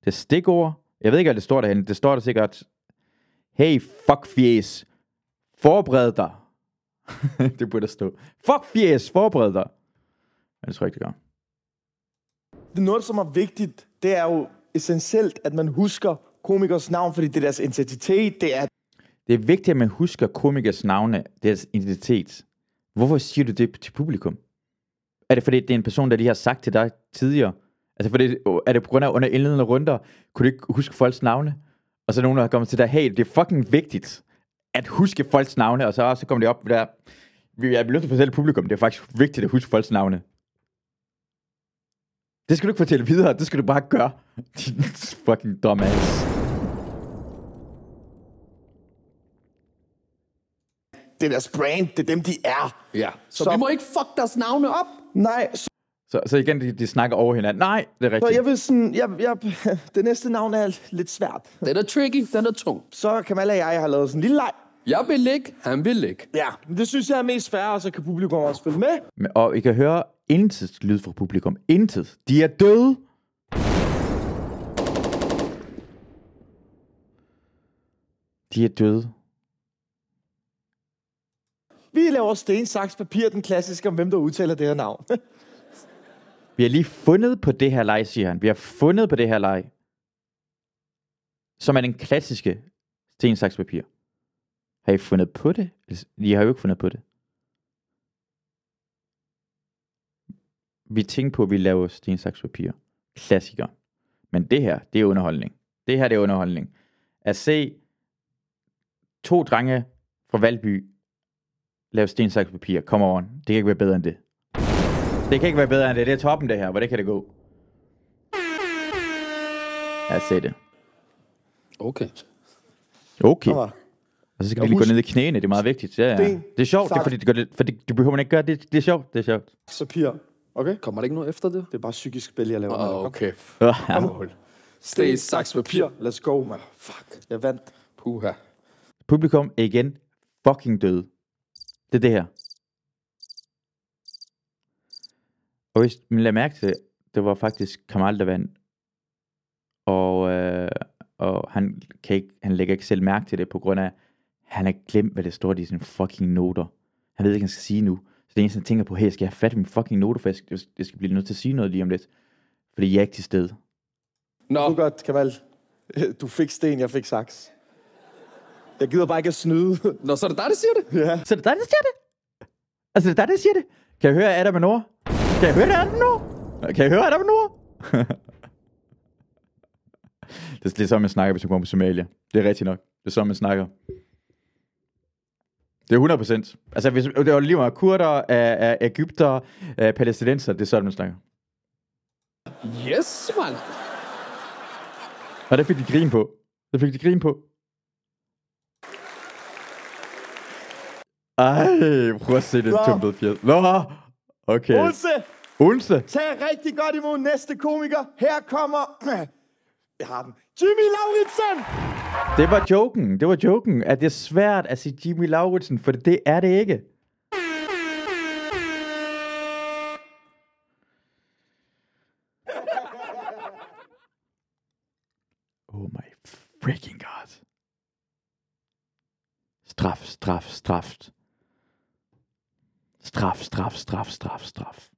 Det er stikord. Jeg ved ikke, hvad det står derhen. Det står der sikkert, hey, fuck fjes, forbered dig. det burde der stå. Fuck fjes, forbered dig. Men det tror jeg ikke, det gør. Noget, som er vigtigt. Det er jo essentielt, at man husker komikers navn, fordi det er deres identitet. Det er Det er vigtigt, at man husker komikers navne, deres identitet. Hvorfor siger du det til publikum? Er det fordi, det er en person, der lige har sagt til dig tidligere? Altså, fordi, er det på grund af under indledende runder, kunne du ikke huske folks navne? Og så er nogen, der har kommet til dig, hey, det er fucking vigtigt at huske folks navne, og så, så kommer det op der. Jeg bliver nødt til at fortælle publikum, det er faktisk vigtigt at huske folks navne. Det skal du ikke fortælle videre, det skal du bare gøre. Din fucking dumbass. det er deres brand. Det er dem, de er. Ja. Så, Så- så vi må ikke fuck deres navne op. Nej, så, Så, så igen, de, de snakker over hinanden. Nej, det er så rigtigt. jeg vil sådan... Jeg, jeg, det næste navn er lidt svært. Den er tricky, den er tung. Så Kamal og jeg har lavet sådan en lille leg. Jeg vil ligge, han vil ligge. Ja, men det synes jeg er mest fair, og så kan publikum også spille med. Og I kan høre intet lyd fra publikum. Intet. De er døde. De er døde. Vi laver sten, saks, papir, den klassiske om, hvem der udtaler det her navn. Vi har lige fundet på det her leg, siger han. Vi har fundet på det her leg. Som er den klassiske sten, saks, papir. Har I fundet på det? I har jo ikke fundet på det. Vi tænkte på, at vi laver sten, saks, papir. Klassiker. Men det her, det er underholdning. Det her, det er underholdning. At se to drenge fra Valby lave sten, saks, papir. Come on. Det kan ikke være bedre end det. Det kan ikke være bedre end det. Det er toppen, det her. Hvordan kan det gå? Jeg se det. Okay. Okay. Og så skal vi lige gå ned i knæene. Det er meget vigtigt. Ja, ja. Det er sjovt, det er, fordi, det gør det, fordi du behøver man ikke gøre det. Det er sjovt. Det er sjovt. Papir. Okay? Kommer der ikke noget efter det? Det er bare psykisk spil, jeg laver. Åh, mand. okay. Ja. Sten, saks, papir. Let's go, man. Fuck. Jeg vandt. Puha. Publikum er igen fucking døde. Det er det her. Og hvis man lader mærke til, det var faktisk Kamal, der vandt. Og, øh, og han, kan ikke, han lægger ikke selv mærke til det, på grund af, han har glemt, hvad det står i sine fucking noter. Han ved ikke, hvad han skal sige nu. Det eneste, han tænker på, hey, skal jeg have fat i min fucking noter, for jeg skal, jeg skal blive nødt til at sige noget lige om lidt. Fordi jeg er ikke til stede. Nå, Du godt, Kamal. Du fik sten, jeg fik saks. Jeg gider bare ikke at snyde. Nå så er det dig, der siger det? ja. Så det er dig, der siger det? Altså, det er dig, der siger det? Kan jeg høre Adam og Nora? Kan jeg høre det, Adam og Nora? Kan jeg høre Adam og Nora? det er lidt sådan, man snakker, hvis man kommer på Somalia. Det er rigtigt nok. Det er sådan, man snakker. Det er 100 procent. Altså, hvis, det var lige meget kurder, af, af Ægypter, af palæstinenser, det er sådan, man snakker. Yes, mand. Og der fik de grin på. Der fik de grin på. Ej, prøv at se det tumpede fjed. Nå, okay. Olse, Onse. tag rigtig godt imod næste komiker. Her kommer... Jeg har den. Jimmy Lauritsen! Det var joken. Det var joken. At det er svært at sige Jimmy Lauritsen, for det er det ikke. Oh my freaking god. Straf, straf, straf. Straf, straf, straf, straf, straf.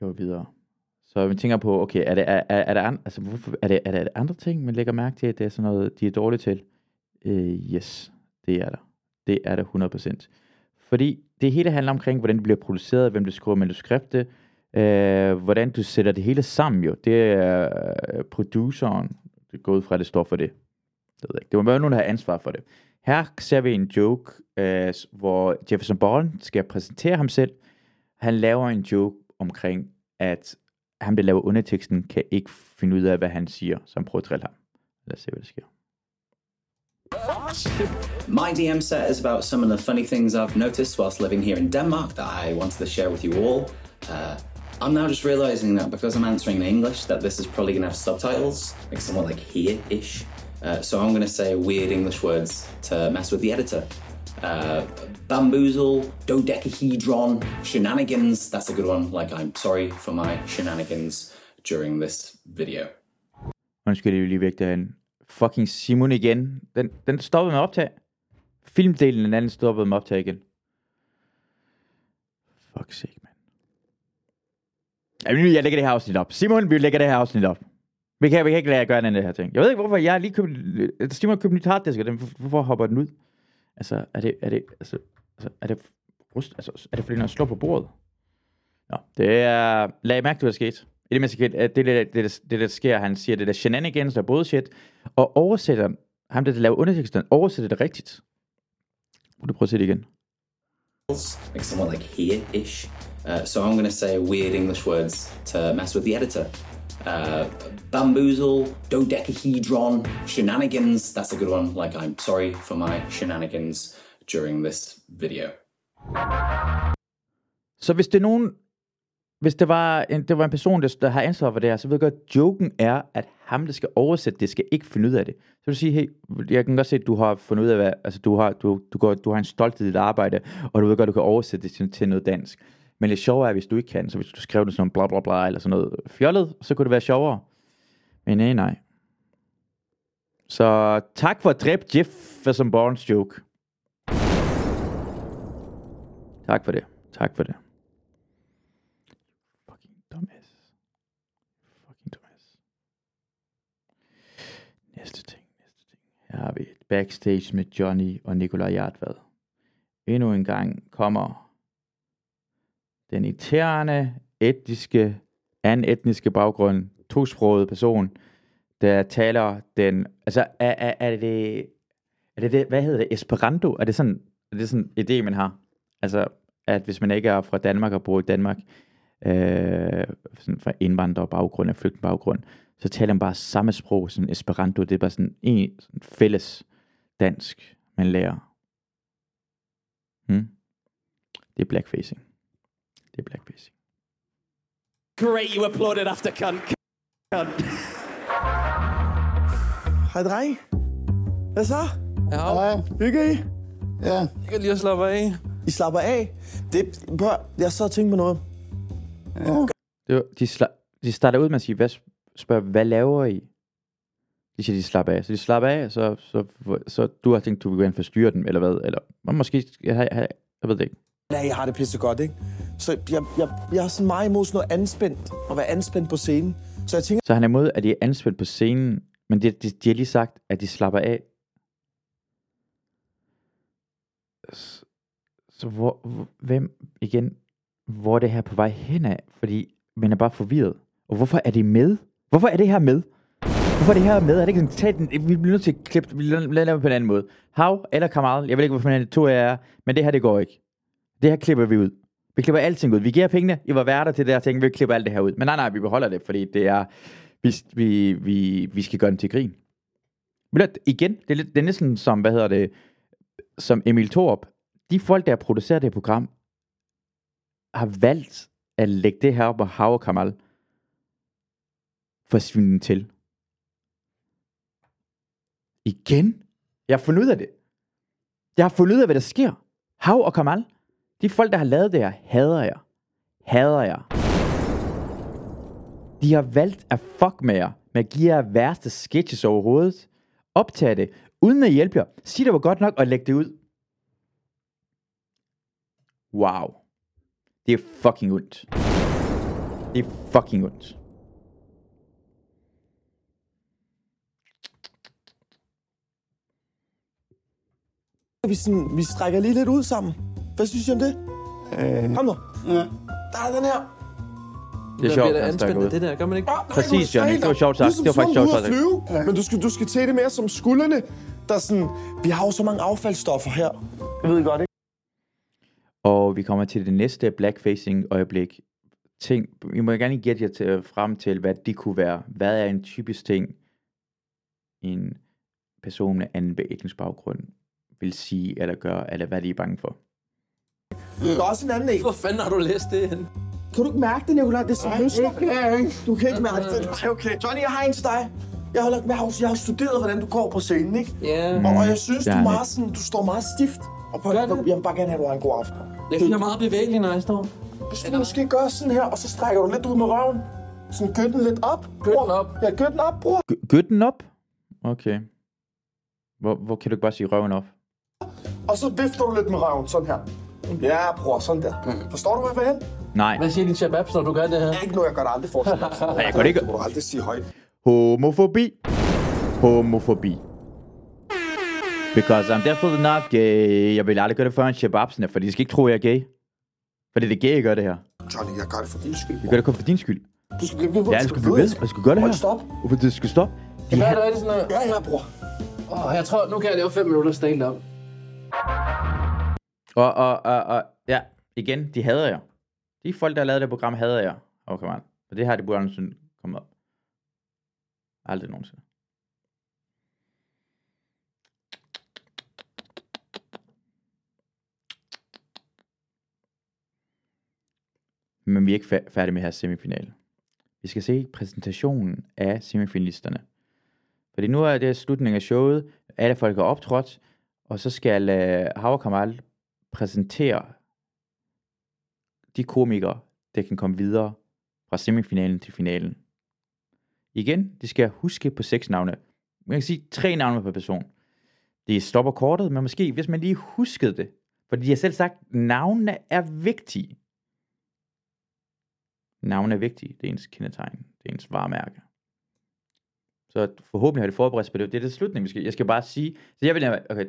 Vi går videre. Så vi tænker på, okay, er det, er, er, er, der, an, altså, hvorfor, er, det, er, det, andre ting, man lægger mærke til, at det er sådan noget, de er dårlige til? Øh, yes, det er der. Det er der 100%. Fordi det hele handler omkring, hvordan det bliver produceret, hvem du skriver manuskriptet, øh, hvordan du sætter det hele sammen jo. Det er øh, produceren, det går ud fra, at det står for det. Det, ved jeg ikke. det må være nogen, der har ansvar for det. Her ser vi en joke, øh, hvor Jefferson Bourne skal præsentere ham selv, han laver en joke omkring, at ham, der laver underteksten, kan ikke finde ud af, hvad han siger, så han prøver at ham. Lad os se, hvad der sker. My DM set is about some of the funny things I've noticed whilst living here in Denmark that I wanted to share with you all. Uh, I'm now just realizing that because I'm answering in English, that this is probably going to have subtitles, like somewhat like here-ish. Uh, so I'm going to say weird English words to mess with the editor. Uh, bamboozle, dodecahedron, shenanigans. That's a good one. Like I'm sorry for my shenanigans during this video. Undskyld, jeg lige væk derhen. Fucking Simon igen. Den, den stoppede med optag. Filmdelen den anden stoppede med optag igen. Fuck sake, man. Ja, jeg lægger det her afsnit op. Simon, vi lægger det her afsnit op. Vi kan, vi kan ikke lade jer gøre den her ting. Jeg ved ikke, hvorfor jeg lige købt... Simon har købt en nyt harddisk, og den, hvorfor hopper den ud? Altså, er det... Er det altså, altså, er det rust? Altså, er det fordi, når jeg slår på bordet? Nå, det er... Lag mærke til, hvad der skete. I det mindste, at det, det, det, det, der sker, han siger, det der shenanigans, der er bullshit, og oversætter, ham der, der laver underteksten, oversætter det rigtigt. Må du prøve at se det igen? like somewhat like here-ish. Uh, so I'm going to say weird English words to mess with the editor. Uh, bamboozle, dodecahedron, shenanigans. That's a good one. Like I'm sorry for my shenanigans during this video. Så hvis det er nogen, hvis det var en, det var en person, der, der har ansvar for det her, så ved jeg godt, at joken er, at ham, der skal oversætte det, skal ikke finde ud af det. Så vil du sige, hey, jeg kan godt se, at du har fundet ud af, hvad, altså du har, du, du, går, du har en stolthed i dit arbejde, og du ved godt, at du kan oversætte det til, til noget dansk. Men det sjove er, hvis du ikke kan, så hvis du skrev det sådan bla bla bla, eller sådan noget fjollet, så kunne det være sjovere. Men nej, nej. Så tak for at dræbe Jeff for som Barnes joke. Tak for det. Tak for det. Fucking dumbass. Fucking dumbass. Næste ting, næste ting. Her har vi et backstage med Johnny og Nikolaj Hjartvad. Endnu en gang kommer den irriterende, etniske, anden etniske baggrund, tosproget person, der taler den, altså er, er, er det, er det, det, hvad hedder det, Esperanto? Er det sådan, er det sådan en idé, man har? Altså, at hvis man ikke er fra Danmark og bor i Danmark, øh, sådan fra indvandrerbaggrund og flygtningbaggrund, så taler man bare samme sprog, sådan Esperanto, det er bare sådan en sådan fælles dansk, man lærer. Hmm? Det er blackfacing. Det er blackfacing. Great, you applauded after cunt. cunt. Hej, dreng. Hvad så? Ja, Hej. Hygger I? Ja. jeg kan lige at slappe af. I slapper af? Det, prøv, jeg så og tænkte på noget. Ja. Det var, de, sla- de starter ud med at sige, hvad, spørger, hvad laver I? De siger, de slapper af. Så de slapper af, så, så, så du har tænkt, du vil gå ind for styre dem, eller hvad? Eller måske, jeg, jeg, jeg, jeg ved det ikke. Ja, jeg har det pisse godt, ikke? Så jeg, jeg, jeg er sådan meget imod sådan noget anspændt, at være anspændt på scenen. Så jeg tænker, Så han er imod, at de er anspændt på scenen, men de, de, de har lige sagt, at de slapper af. Så, så hvor, hvem, igen, hvor er det her på vej hen af? Fordi man er bare forvirret. Og hvorfor er det med? Hvorfor er det her med? Hvorfor er det her med? Er det ikke sådan, tag den, vi bliver nødt til at klippe, vi lader det på en anden måde. Hav eller Kamal, jeg ved ikke, hvorfor man to af jer er, men det her, det går ikke. Det her klipper vi ud. Vi klipper alting ud. Vi giver pengene, I var værter til det der ting, vi klipper alt det her ud. Men nej, nej, vi beholder det, fordi det er, vi, vi, vi, vi skal gøre den til grin. Men igen, det er, lidt, det er næsten som, hvad hedder det, som Emil Thorup. De folk, der producerer det program, har valgt at lægge det her op på Hav og Kamal for at til. Igen? Jeg har fundet ud af det. Jeg har fundet ud af, hvad der sker. Hav og Kamal, de folk, der har lavet det her, hader jeg. Hader jeg. De har valgt at fuck med jer, med at give jer værste sketches overhovedet. Optag det, uden at hjælpe jer. Sig det var godt nok, og læg det ud. Wow. Det er fucking ondt. Det er fucking ondt. vi, sådan, vi strækker lige lidt ud sammen. Hvad synes I om det? Øh, Kom nu. ja. Der er den her. Det er sjovt, han strækker ud. det der, gør man ikke? Præcis, Johnny. Det var sjovt sagt. Det var faktisk sjovt sagt. sagt. Men du skal, du skal tage det mere som skuldrene, der er sådan... Vi har jo så mange affaldsstoffer her. Jeg ved godt, ikke? Og vi kommer til det næste blackfacing øjeblik. Ting, I må gerne gætte jer til, frem til, hvad det kunne være. Hvad er en typisk ting, en person med anden etnisk baggrund vil sige eller gøre, eller hvad de er bange for? Der er også en anden en. Hvor fanden har du læst det hen? Kan du ikke mærke det, Nicolaj? Det er så løsner. Du kan ikke mærke det. Nej, okay. Johnny, jeg har en til dig. Jeg har, lagt, jeg, har, jeg har studeret, hvordan du går på scenen, ikke? Ja. Og, og jeg synes, Det du, er meget sådan, du står meget stift. Og på, jeg vil bare gerne have, at du har en god aften. Jeg synes, jeg er meget bevægelig, når jeg står. Hvis du måske gør sådan her, og så strækker du lidt ud med røven. Sådan gør den lidt op. Den op. Ja, gør den op, bror. G- Gør den op? Okay. Hvor, hvor kan du ikke bare sige røven op? Og så vifter du lidt med røven, sådan her. Ja, bror, sådan der. Forstår du, hvad jeg vil hen? Nej. Hvad siger din shababs, når du gør det her? Det er ikke noget, jeg gør det aldrig for. Nej, jeg gør det ikke. Det må du aldrig sige højt. Homofobi. Homofobi. Because I'm definitely not gay. Jeg vil aldrig gøre det foran shababsene, for de skal ikke tro, jeg er gay. For det er det gay, jeg gør det her. Johnny, jeg gør det for din skyld. Jeg gør det kun for din skyld. Du skal blive ved, hvor Ja, du skal skulle blive ved. Jeg skulle gøre det her. Stop. Hvorfor det skal stoppe? De Hvad er her... det sådan noget? Ja, ja, bror. Åh, jeg tror, nu kan jeg lave 5 minutter stand-up. Og, og, og, og, ja, igen, de hader jer. De folk, der har lavet det program, hader jer. Okay, man. Og det her, det burde aldrig komme op. Aldrig nogensinde. Men vi er ikke færdige med her semifinale. Vi skal se præsentationen af semifinalisterne. Fordi nu er det slutningen af showet. Alle folk er optrådt. Og så skal øh, uh, Havre Kamal præsentere de komikere, der kan komme videre fra semifinalen til finalen. Igen, de skal huske på seks navne. Man kan sige tre navne per person. Det stopper kortet, men måske, hvis man lige huskede det. Fordi de har selv sagt, navnene er vigtige. Navnene er vigtige. Det er ens kendetegn. Det er ens varemærke. Så forhåbentlig har det forberedt sig på det. Det er det slutning, vi skal. Jeg skal bare sige. Så jeg vil, okay,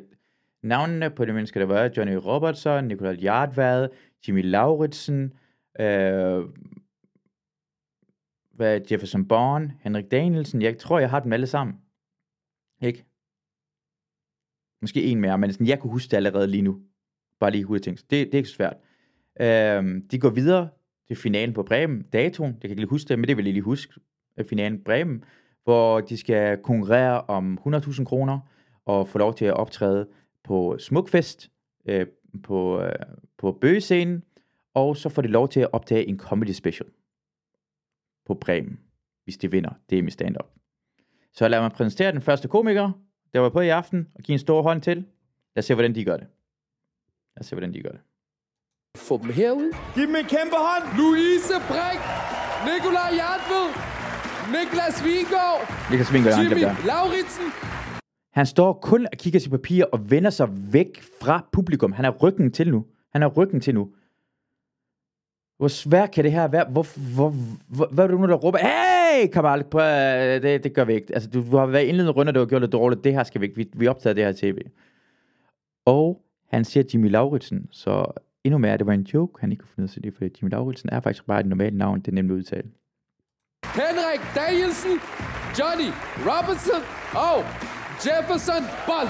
navnene på de mennesker, der var Johnny Robertson, Nicolai Jardvad, Jimmy Lauritsen, øh, hvad, Jefferson Bourne, Henrik Danielsen. Jeg tror, jeg har dem alle sammen. Ikke? Måske en mere, men sådan, jeg kunne huske det allerede lige nu. Bare lige hurtigt tænkt. Det, det er ikke så svært. Øh, de går videre til finalen på Bremen. Datoen, det kan jeg ikke lige huske det, men det vil jeg lige huske. Øh, finalen på Bremen, hvor de skal konkurrere om 100.000 kroner og få lov til at optræde på Smukfest, øh, på, øh, på bøgescenen, og så får de lov til at optage en comedy special på Bremen, hvis de vinder. Det er med stand-up. Så lad mig præsentere den første komiker, der var på i aften, og give en stor hånd til. Lad os se, hvordan de gør det. Lad os se, hvordan de gør det. Få dem herud. Giv dem en kæmpe hånd. Louise Brink. Nikolaj Hjartved. Niklas Vingård. Niklas han Jimmy. Lauritsen. Han står kun og kigger sit papir og vender sig væk fra publikum. Han er ryggen til nu. Han er ryggen til nu. Hvor svært kan det her være? Hvor, hvor, hvor, hvad er det nu, der råber? Hey, Kamal, prøv, det, det gør vi ikke. Altså, du, du har været indledende runder, du har gjort det dårligt. Det her skal vi ikke. Vi, vi optager det her tv. Og han siger Jimmy Lauritsen, så endnu mere, det var en joke, han ikke kunne finde ud af det, for Jimmy Lauritsen er faktisk bare et normalt navn, det er nemt at udtale. Henrik Danielsen. Johnny Robinson. Og Jefferson Bold.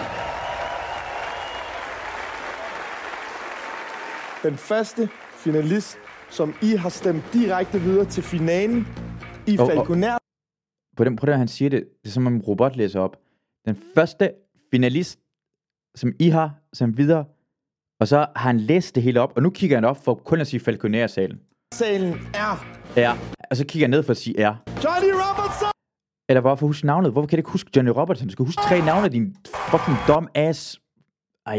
Den første finalist, som I har stemt direkte videre til finalen i og- Falconer. på den, på den, han siger det, det er som om en robot læser op. Den første finalist, som I har sendt videre, og så har han læst det hele op, og nu kigger han op for kun at sige Falconer-salen. Salen er Ja, og så kigger han ned for at sige R. Johnny Robertson! Eller hvorfor huske navnet? Hvorfor kan du ikke huske Johnny Robertson? Du skal huske tre navne, din fucking dum ass. Ej.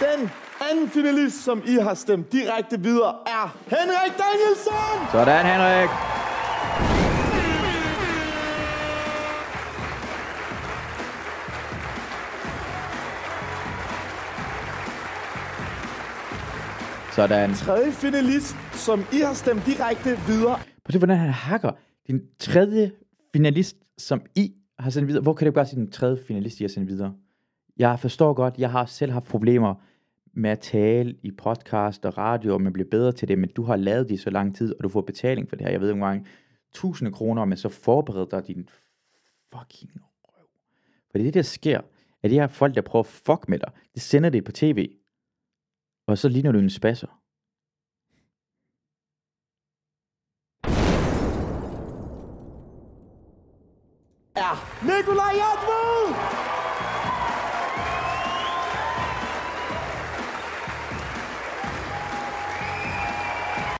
Den anden finalist, som I har stemt direkte videre, er Henrik Danielsen! Sådan, Henrik. Sådan. Tredje finalist, som I har stemt direkte videre, Prøv at hvordan han hakker. Den tredje finalist, som I har sendt videre. Hvor kan det bare sige den tredje finalist, I har sendt videre? Jeg forstår godt, jeg har selv haft problemer med at tale i podcast og radio, og man bliver bedre til det, men du har lavet det i så lang tid, og du får betaling for det her. Jeg ved ikke, mange tusinde kroner, men så forbereder dig din fucking røv. For det, der sker, at de her folk, der prøver at fuck med dig, det sender det på tv. Og så ligner du en spasser. Er Nikolaj Jadvud!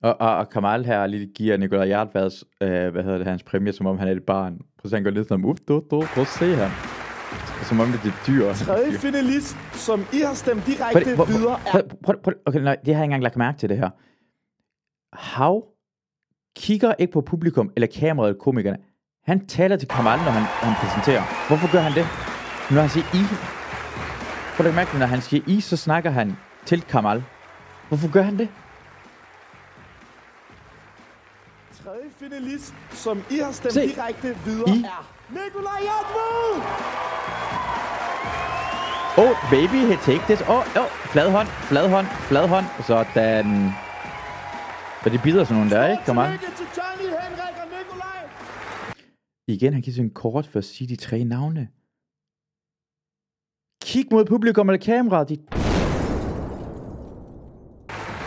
Og, og, og Kamal her lige giver Nikolaj Hjartvads, øh, hvad hedder det, hans præmie, som om han er et barn. Prøv at se, han går lidt sådan, uff, du, du, prøv at se ham. Som om det er et dyr. Tredje finalist, som I har stemt Prøv, direkte lige- prøv, videre, prøv, er... prøv, prøv, prøv, okay, nej, det har jeg ikke engang lagt mærke til det her. Hav kigger ikke på publikum eller kameraet komikerne. Han taler til Kamal, når han, han præsenterer. Hvorfor gør han det? Når han siger I. Prøv at mærke når han siger I, så snakker han til Kamal. Hvorfor gør han det? Tredje finalist, som I har stemt Se. direkte videre, I. er... Nikolaj Jadvud! Oh, baby, take this. Oh, oh, flad hånd, flad hånd, flad hånd. Sådan. Så de bider sådan nogle der, ikke? Kom an. Igen, han giver en kort for at sige de tre navne. Kig mod publikum eller kamera. De...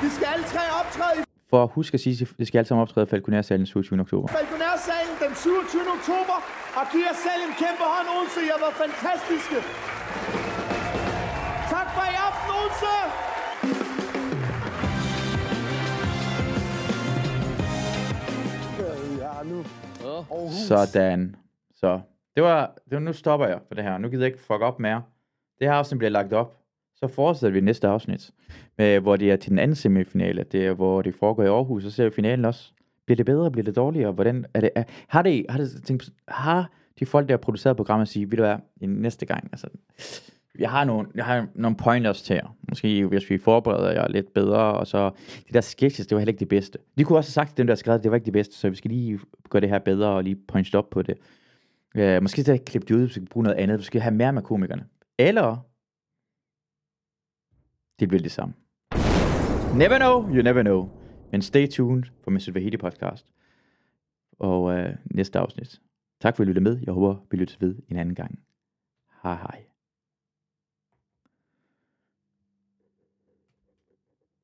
Vi skal alle tre optræde For at huske at sige, det skal alle sammen optræde i Falconer-salen den 27. oktober. Falconer-salen den 27. oktober, og giv jer selv en kæmpe hånd, Odense. I har været fantastiske. Aarhus. Sådan. Så det var, det var, nu stopper jeg for det her. Nu gider jeg ikke fuck op mere. Det her afsnit bliver lagt op. Så fortsætter vi næste afsnit, med, hvor det er til den anden semifinale. Det er, hvor det foregår i Aarhus, så ser vi finalen også. Bliver det bedre? Bliver det dårligere? Hvordan er det? Er, har, det, har, det tænkt, har de folk, der har produceret programmet, sige, vil du være i næste gang? Altså, jeg har nogle, jeg har nogle pointers til jer. Måske hvis vi forbereder jer lidt bedre, og så de der sketches, det var heller ikke det bedste. De kunne også have sagt til dem, der skrev, det var ikke det bedste, så vi skal lige gøre det her bedre, og lige punch op på det. Øh, måske skal jeg klippe det ud, så vi kan bruge noget andet. Vi skal have mere med komikerne. Eller det bliver det samme. Never know, you never know. Men stay tuned for Mr. Vahidi podcast. Og øh, næste afsnit. Tak for at I lyttede med. Jeg håber, vi lytter ved en anden gang. Hej hej.